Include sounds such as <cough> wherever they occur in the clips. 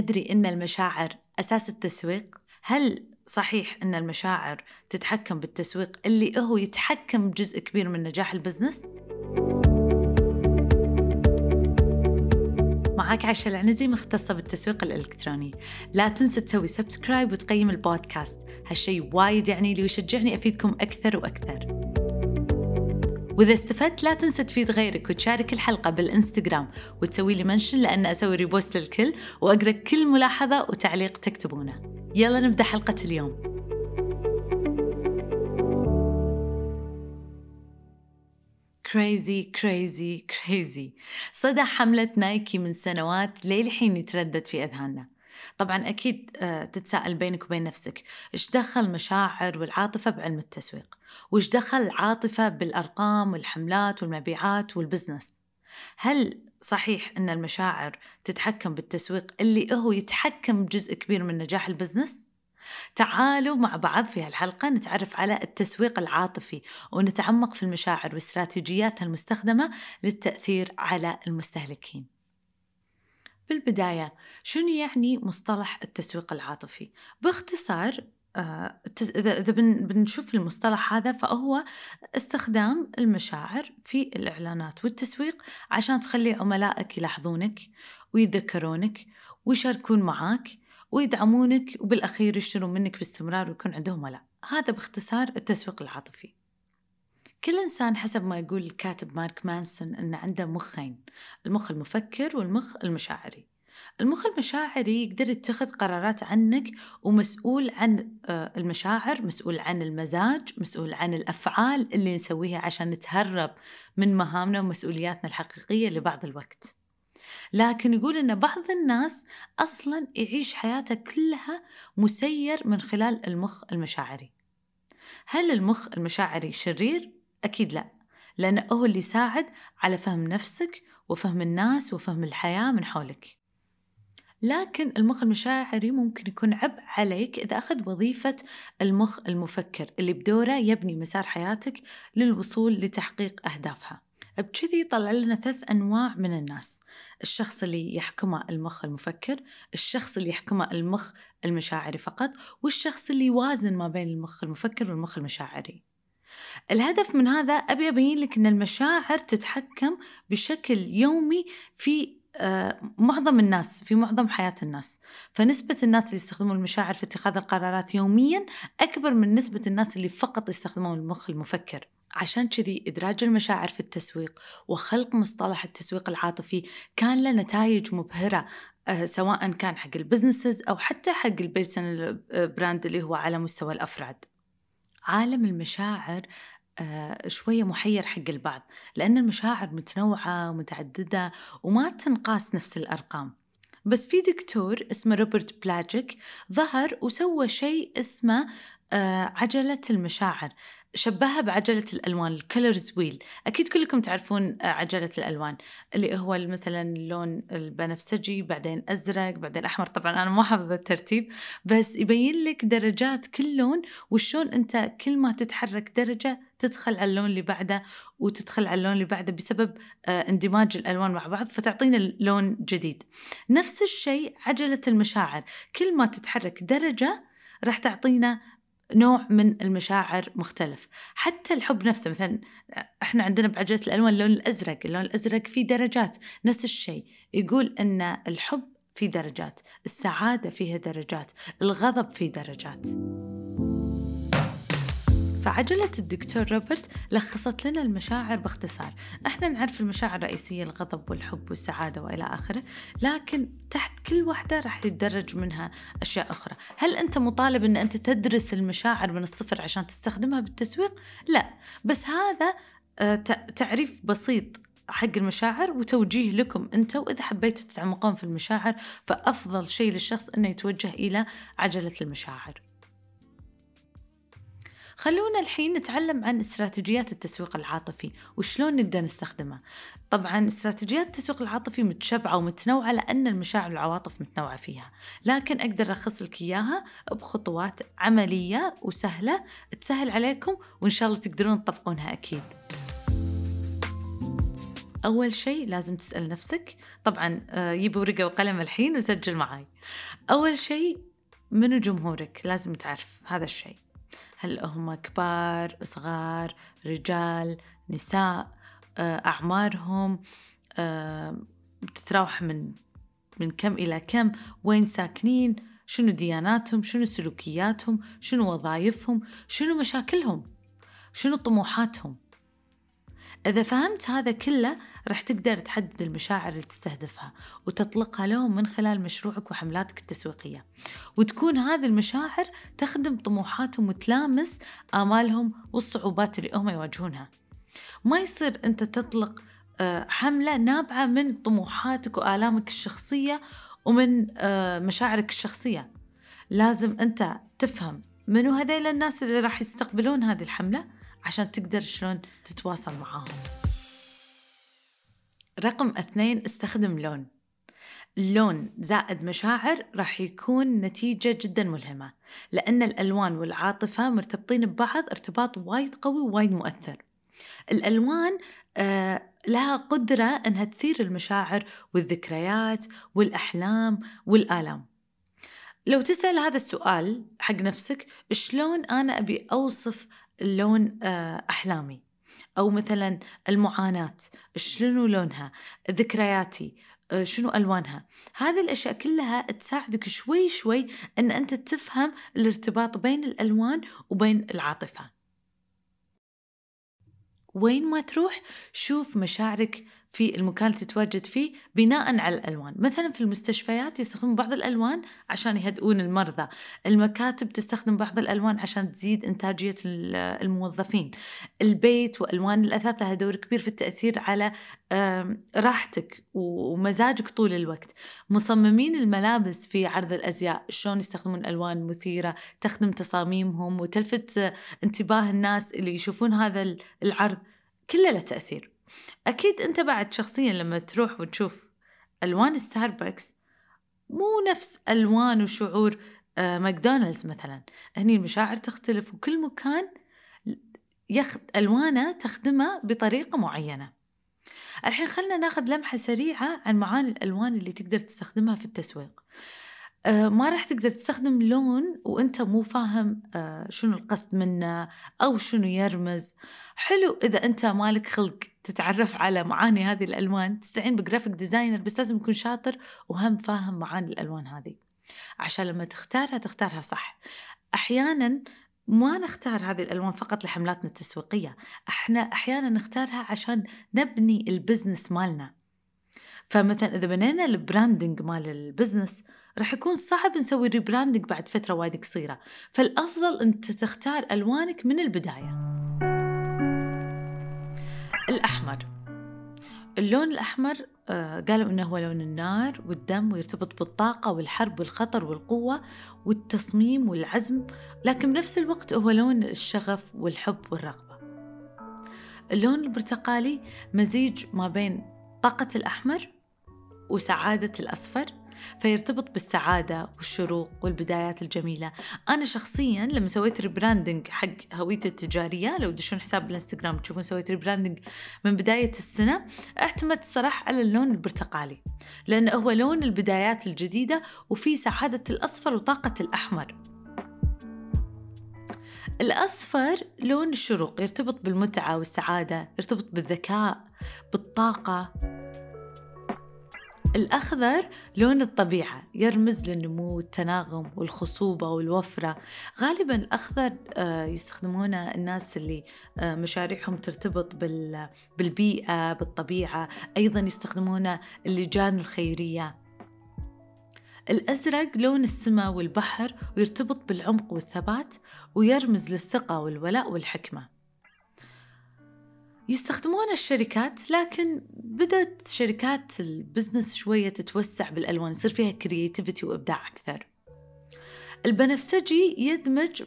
تدري أن المشاعر أساس التسويق؟ هل صحيح أن المشاعر تتحكم بالتسويق اللي هو يتحكم بجزء كبير من نجاح ال business؟ معاك عشا العنزي مختصة بالتسويق الإلكتروني لا تنسى تسوي subscribe وتقيم البودكاست هالشي وايد يعني لي ويشجعني أفيدكم أكثر وأكثر وإذا استفدت لا تنسى تفيد غيرك وتشارك الحلقة بالإنستغرام وتسوي لي mention لأن أسوي repost للكل وأقرأ كل ملاحظة وتعليق تكتبونه. يلا نبدأ حلقة اليوم. crazy crazy crazy صدى حملة نايكي من سنوات للحين يتردد في أذهاننا. طبعا أكيد آه، تتساءل بينك وبين نفسك إيش دخل المشاعر والعاطفة بعلم التسويق وإيش دخل العاطفة بالأرقام والحملات والمبيعات وال business هل صحيح أن المشاعر تتحكم بالتسويق اللي هو يتحكم بجزء كبير من نجاح البزنس؟ تعالوا مع بعض في هالحلقة نتعرف على التسويق العاطفي ونتعمق في المشاعر واستراتيجياتها المستخدمة للتأثير على المستهلكين. بالبداية شنو يعني مصطلح التسويق العاطفي؟ باختصار آه، إذا بنشوف المصطلح هذا فهو استخدام المشاعر في الإعلانات والتسويق عشان تخلي عملائك يلاحظونك ويتذكرونك ويشاركون معاك ويدعمونك وبالأخير يشترون منك باستمرار ويكون عندهم ولاء هذا باختصار التسويق العاطفي كل إنسان حسب ما يقول الكاتب مارك مانسون أن عنده مخين المخ المفكر والمخ المشاعري. المخ المشاعري يقدر يتخذ قرارات عنك ومسؤول عن آه، المشاعر مسؤول عن المزاج مسؤول عن الأفعال اللي نسويها عشان نتهرب من مهامنا ومسؤولياتنا الحقيقية لبعض الوقت. لكن يقول إن بعض الناس أصلا يعيش حياته كلها مسير من خلال المخ المشاعري. هل المخ المشاعري شرير؟ أكيد لا لأنه هو اللي يساعد على فهم نفسك وفهم الناس وفهم الحياة من حولك. لكن المخ المشاعري ممكن يكون عبء عليك إذا أخذ وظيفة المخ المفكر اللي بدوره يبني مسار حياتك للوصول لتحقيق أهدافها. بكذي يطلع لنا ثلاث أنواع من الناس. الشخص اللي يحكمه المخ المفكر الشخص اللي يحكمه المخ المشاعري فقط والشخص اللي يوازن ما بين المخ المفكر والمخ المشاعري. الهدف من هذا أبي أبين لك أن المشاعر تتحكم بشكل يومي في آه، معظم الناس في معظم حياة الناس. فنسبة الناس اللي يستخدمون المشاعر في اتخاذ القرارات يوميا أكبر من نسبة الناس اللي فقط يستخدمون المخ المفكر. عشان كذي إدراج المشاعر في التسويق وخلق مصطلح التسويق العاطفي كان له نتائج مبهرة آه، سواء كان حق ال businesses أو حتى حق ال personal brand اللي هو على مستوى الأفراد. عالم المشاعر آه، شوية محير حق البعض لأن المشاعر متنوعة ومتعددة وما تنقاس نفس الأرقام. بس في دكتور اسمه روبرت بلوتشيك ظهر وسوى شيء اسمه آه، عجلة المشاعر. شبهها بعجلة الألوان ال colors wheel. أكيد كلكم تعرفون آه، عجلة الألوان اللي هو مثلا اللون البنفسجي بعدين أزرق بعدين أحمر. طبعا أنا ما حافظة الترتيب بس يبين لك درجات كل لون وشون أنت كل ما تتحرك درجة تدخل على اللون اللي بعده وتدخل على اللون اللي بعده بسبب آه، اندماج الألوان مع بعض فتعطينا لون جديد. نفس الشيء عجلة المشاعر. كل ما تتحرك درجة راح تعطينا نوع من المشاعر مختلف. حتى الحب نفسه مثلا إحنا عندنا بعجلة الألوان اللون الأزرق اللون الأزرق فيه درجات نفس الشيء. يقول أن الحب في درجات السعادة فيها درجات الغضب فيه درجات. فعجلة الدكتور روبرت لخصت لنا المشاعر باختصار إحنا نعرف المشاعر الرئيسية الغضب والحب والسعادة وإلى آخره لكن تحت كل واحدة راح يتدرج منها أشياء أخرى هل أنت مطالب أن أنت تدرس المشاعر من الصفر عشان تستخدمها بالتسويق؟ لا بس هذا آه، تعريف بسيط حق المشاعر وتوجيه لكم أنتم وإذا حبيتوا تتعمقون في المشاعر فأفضل شيء للشخص إنه يتوجه إلى عجلة المشاعر. خلونا الحين نتعلم عن استراتيجيات التسويق العاطفي وشلون نقدر نستخدمها. طبعا استراتيجيات التسويق العاطفي متشبعة ومتنوعة لأن المشاعر والعواطف متنوعة فيها. لكن أقدر ألخص لك إياها بخطوات عملية وسهلة تسهل عليكم وإن شاء الله تقدرون تطبقونها أكيد. أول شيء لازم تسأل نفسك طبعا آه، جيب ورقة وقلم الحين وسجل معي أول شيء منو جمهورك؟ لازم تعرف هذا الشيء. هل هم كبار صغار رجال نساء آه، أعمارهم آه، بتتراوح من من كم إلى كم وين ساكنين شنو دياناتهم شنو سلوكياتهم شنو وظائفهم شنو مشاكلهم شنو طموحاتهم. إذا فهمت هذا كله راح تقدر تحدد المشاعر اللي تستهدفها وتطلقها لهم من خلال مشروعك وحملاتك التسويقية. وتكون هذه المشاعر تخدم طموحاتهم وتلامس آمالهم والصعوبات اللي هم يواجهونها. ما يصير أنت تطلق آه، حملة نابعة من طموحاتك وآلامك الشخصية ومن آه، مشاعرك الشخصية. لازم أنت تفهم منو هذيل الناس اللي راح يستقبلون هذه الحملة؟ عشان تقدر شلون تتواصل معاهم. رقم اثنين استخدم لون. اللون زائد مشاعر راح يكون نتيجة جدا ملهمة لأن الألوان والعاطفة مرتبطين ببعض ارتباط وايد قوي ووايد مؤثر. الألوان آه لها قدرة أنها تثير المشاعر والذكريات والأحلام والآلام. لو تسأل هذا السؤال حق نفسك شلون أنا أبي أوصف لون آه أحلامي. أو مثلا المعاناة شنو لونها؟ ذكرياتي آه، شنو ألوانها؟ هذه الأشياء كلها تساعدك شوي شوي أن أنت تفهم الارتباط بين الألوان وبين العاطفة. وين ما تروح شوف مشاعرك في المكان اللي تتواجد فيه بناء على الألوان، مثلا في المستشفيات يستخدمون بعض الألوان عشان يهدئون المرضى، المكاتب تستخدم بعض الألوان عشان تزيد إنتاجية الموظفين، البيت وألوان الأثاث لها دور كبير في التأثير على راحتك ومزاجك طول الوقت، مصممين الملابس في عرض الأزياء شلون يستخدمون ألوان مثيرة تخدم تصاميمهم وتلفت انتباه الناس اللي يشوفون هذا العرض. كله له تأثير. أكيد أنت بعد شخصيا لما تروح وتشوف ألوان ستاربكس مو نفس ألوان وشعور آه، ماكدونالدز مثلا. هني المشاعر تختلف وكل مكان يخد ألوانه تخدمه بطريقة معينة. الحين خلنا ناخذ لمحة سريعة عن معاني الألوان اللي تقدر تستخدمها في التسويق. ما راح تقدر تستخدم لون وانت مو فاهم آه، شنو القصد منه أو شنو يرمز. حلو إذا أنت مالك خلق تتعرف على معاني هذه الألوان تستعين ب graphic designer بس لازم يكون شاطر وهم فاهم معاني الألوان هذه. عشان لما تختارها تختارها صح. أحيانا ما نختار هذه الألوان فقط لحملاتنا التسويقية إحنا أحيانا نختارها عشان نبني ال business مالنا. فمثلا إذا بنينا ال branding مال ال business راح يكون صعب نسوي rebranding بعد فترة وايد قصيرة. فالأفضل أنت تختار ألوانك من البداية. الأحمر. اللون الأحمر آه قالوا إنه هو لون النار والدم ويرتبط بالطاقة والحرب والخطر والقوة والتصميم والعزم لكن بنفس الوقت هو لون الشغف والحب والرغبة. اللون البرتقالي مزيج ما بين طاقة الأحمر وسعادة الأصفر فيرتبط بالسعادة والشروق والبدايات الجميلة. أنا شخصيا لما سويت rebranding حق هويتي التجارية لو تدشون حساب الإنستغرام تشوفون سويت rebranding من بداية السنة اعتمدت الصراحة على اللون البرتقالي لأنه هو لون البدايات الجديدة وفي سعادة الأصفر وطاقة الأحمر. الأصفر لون الشروق يرتبط بالمتعة والسعادة يرتبط بالذكاء بالطاقة. الأخضر لون الطبيعة يرمز للنمو والتناغم والخصوبة والوفرة. غالبا الأخضر آه، يستخدمونه الناس اللي آه، مشاريعهم ترتبط بالبيئة بالطبيعة. أيضا يستخدمونه اللجان الخيرية. الأزرق لون السماء والبحر ويرتبط بالعمق والثبات ويرمز للثقة والولاء والحكمة. يستخدمون الشركات لكن بدأت شركات ال business شوية تتوسع بالألوان يصير فيها creativity وإبداع أكثر. البنفسجي يدمج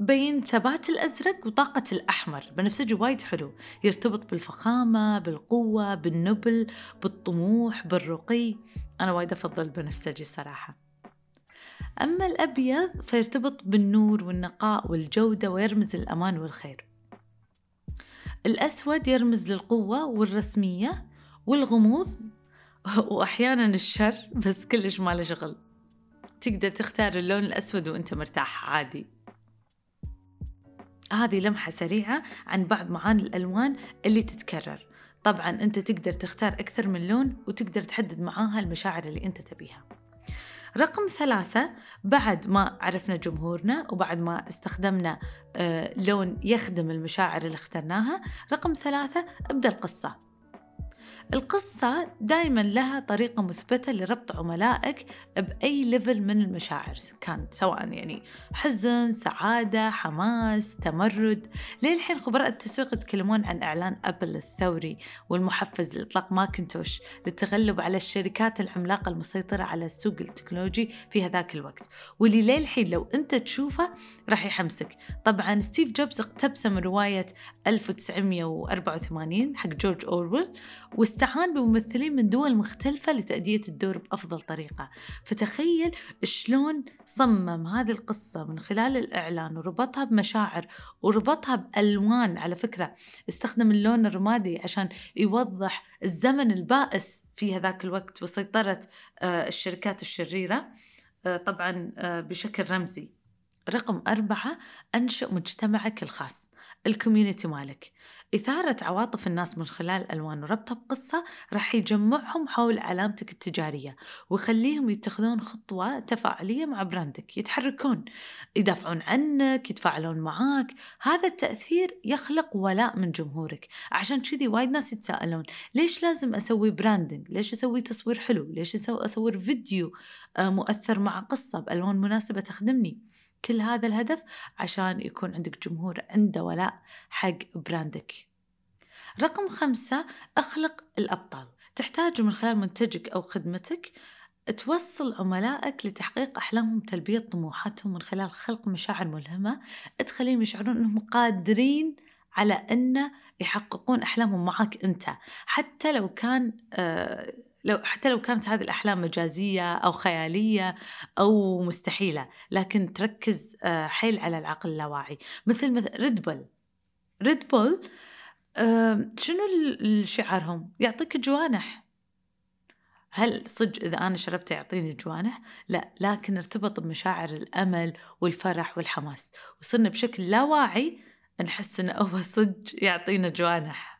بين ثبات الأزرق وطاقة الأحمر. البنفسجي وايد حلو يرتبط بالفخامة بالقوة بالنبل بالطموح بالرقي. أنا وايد أفضل البنفسجي الصراحة أما الأبيض فيرتبط بالنور والنقاء والجودة ويرمز الأمان والخير. الأسود يرمز للقوة والرسمية والغموض وأحيانا الشر بس كلش ما له شغل. تقدر تختار اللون الأسود وأنت مرتاح عادي. هذه لمحة سريعة عن بعض معاني الألوان اللي تتكرر. طبعا أنت تقدر تختار أكثر من لون وتقدر تحدد معاها المشاعر اللي أنت تبيها. رقم ثلاثة بعد ما عرفنا جمهورنا وبعد ما استخدمنا آه لون يخدم المشاعر اللي اخترناها رقم ثلاثة ابدأ القصة. القصة دائما لها طريقة مثبتة لربط عملائك بأي level من المشاعر كان سواء يعني حزن، سعادة، حماس، تمرد. للحين خبراء التسويق يتكلمون عن إعلان أبل الثوري والمحفز لإطلاق ماكنتوش للتغلب على الشركات العملاقة المسيطرة على السوق التكنولوجي في هذاك الوقت. واللي للحين لو أنت تشوفه راح يحمسك. طبعا ستيف جوبز اقتبس من رواية 1984 حق جورج أورويل واستعان بممثلين من دول مختلفة لتأدية الدور بأفضل طريقة. فتخيل شلون صمم هذه القصة من خلال الإعلان وربطها بمشاعر وربطها بألوان. على فكرة استخدم اللون الرمادي عشان يوضح الزمن البائس في هذاك الوقت وسيطرة آه، الشركات الشريرة. آه، طبعا آه، بشكل رمزي. رقم أربعة أنشئ مجتمعك الخاص ال community مالك. إثارة عواطف الناس من خلال ألوان وربطها بقصة راح يجمعهم حول علامتك التجارية ويخليهم يتخذون خطوة تفاعلية مع brand ك. يتحركون يدافعون عنك يتفاعلون معاك. هذا التأثير يخلق ولاء من جمهورك. عشان كذي وايد ناس يتساءلون ليش لازم أسوي branding ليش أسوي تصوير حلو؟ ليش أسوي فيديو آه، مؤثر مع قصة بألوان مناسبة تخدمني؟ كل هذا الهدف عشان يكون عندك جمهور عنده ولاء حق براندك. رقم خمسة أخلق الأبطال. تحتاج من خلال منتجك أو خدمتك توصل عملائك لتحقيق أحلامهم وتلبية طموحاتهم من خلال خلق مشاعر ملهمة. تخليهم يشعرون أنهم قادرين على أن يحققون أحلامهم معك أنت. حتى لو كان آه لو حتى لو كانت هذه الأحلام مجازية أو خيالية أو مستحيلة لكن تركز آه، حيل على العقل اللاواعي. مثل مثل ريد بول ريد بول شنو شعارهم يعطيك جوانح. هل صدق إذا أنا شربته يعطيني جوانح؟ لا لكن ارتبط بمشاعر الأمل والفرح والحماس. وصرنا بشكل لا واعي نحس إنه <laughs> هو صدق يعطينا جوانح.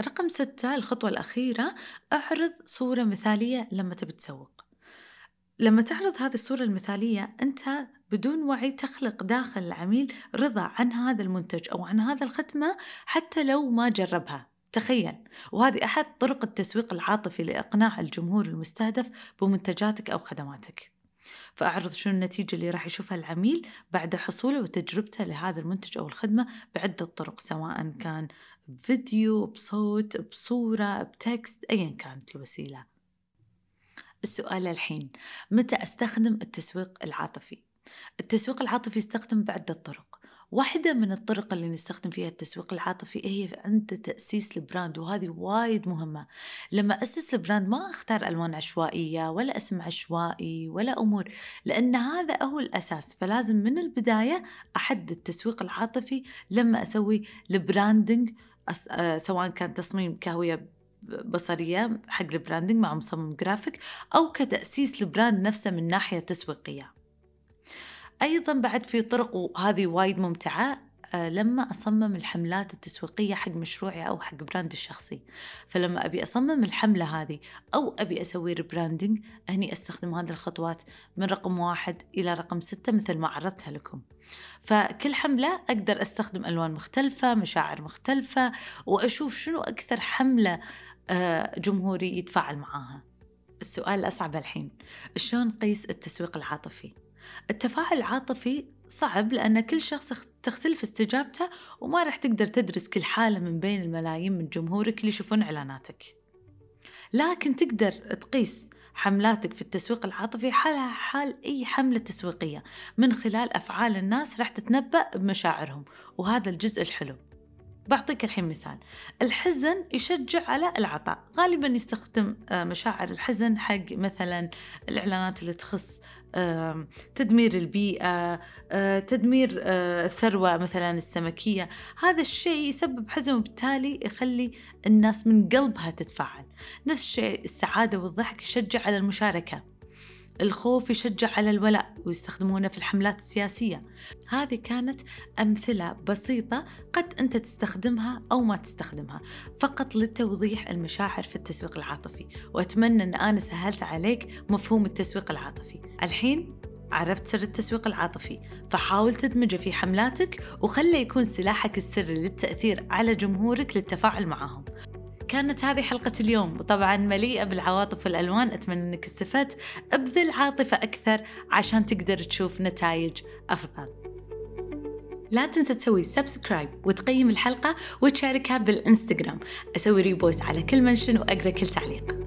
رقم ستة الخطوة الأخيرة أعرض صورة مثالية لما تبي تسوق. لما تعرض هذه الصورة المثالية أنت بدون وعي تخلق داخل العميل رضا عن هذا المنتج أو عن هذا الخدمة حتى لو ما جربها. تخيل. وهذه أحد طرق التسويق العاطفي لإقناع الجمهور المستهدف بمنتجاتك أو خدماتك. فأعرض شنو النتيجة اللي راح يشوفها العميل بعد حصوله وتجربته لهذا المنتج أو الخدمة بعدة طرق سواء كان بفيديو بصوت بصورة ب text أيا كانت الوسيلة السؤال الحين متى أستخدم التسويق العاطفي؟ التسويق العاطفي يستخدم بعدة طرق واحدة من الطرق اللي نستخدم فيها التسويق العاطفي هي عند تأسيس ال brand وهذه وايد مهمة. لما أسس ال brand ما أختار ألوان عشوائية ولا اسم عشوائي ولا أمور لأن هذا هو الأساس. فلازم من البداية أحدد التسويق العاطفي لما أسوي ال branding آه، سواء كان تصميم كهوية بصرية حق ال branding مع مصمم جرافيك أو كتأسيس ال brand نفسه من ناحية تسويقية. أيضا بعد في طرق وهذه وايد ممتعة آه، لما أصمم الحملات التسويقية حق مشروعي أو حق brand ي الشخصي. فلما أبي أصمم الحملة هذه أو أبي أسوي ريبراندنج هني أستخدم هذه الخطوات من رقم واحد إلى رقم ستة مثل ما عرضتها لكم. فكل حملة أقدر أستخدم ألوان مختلفة مشاعر مختلفة وأشوف شنو أكثر حملة آه، جمهوري يتفاعل معاها. السؤال الأصعب الحين شلون نقيس التسويق العاطفي؟ التفاعل العاطفي صعب لأن كل شخص تختلف استجابته وما راح تقدر تدرس كل حالة من بين الملايين من جمهورك اللي يشوفون إعلاناتك. لكن تقدر تقيس حملاتك في التسويق العاطفي حالها حال أي حملة تسويقية. من خلال أفعال الناس راح تتنبأ بمشاعرهم وهذا الجزء الحلو. بعطيك الحين مثال. الحزن يشجع على العطاء. غالبا يستخدم آه، مشاعر الحزن حق مثلا الإعلانات اللي تخص تدمير البيئة تدمير الثروة مثلا السمكية. هذا الشيء يسبب حزن وبالتالي يخلي الناس من قلبها تتفاعل. نفس الشيء السعادة والضحك يشجع على المشاركة. الخوف يشجع على الولاء ويستخدمونه في الحملات السياسية. هذه كانت أمثلة بسيطة قد أنت تستخدمها أو ما تستخدمها فقط لتوضيح المشاعر في التسويق العاطفي. وأتمنى أن أنا سهلت عليك مفهوم التسويق العاطفي. الحين عرفت سر التسويق العاطفي فحاول تدمجه في حملاتك وخله يكون سلاحك السري للتأثير على جمهورك للتفاعل معهم. كانت هذه حلقة اليوم. وطبعا مليئة بالعواطف والألوان. أتمنى أنك استفدت. ابذل عاطفة أكثر عشان تقدر تشوف نتائج أفضل. لا تنسى تسوي سبسكرايب وتقيم الحلقة وتشاركها بالإنستغرام. أسوي ريبوست على كل منشن وأقرأ كل تعليق.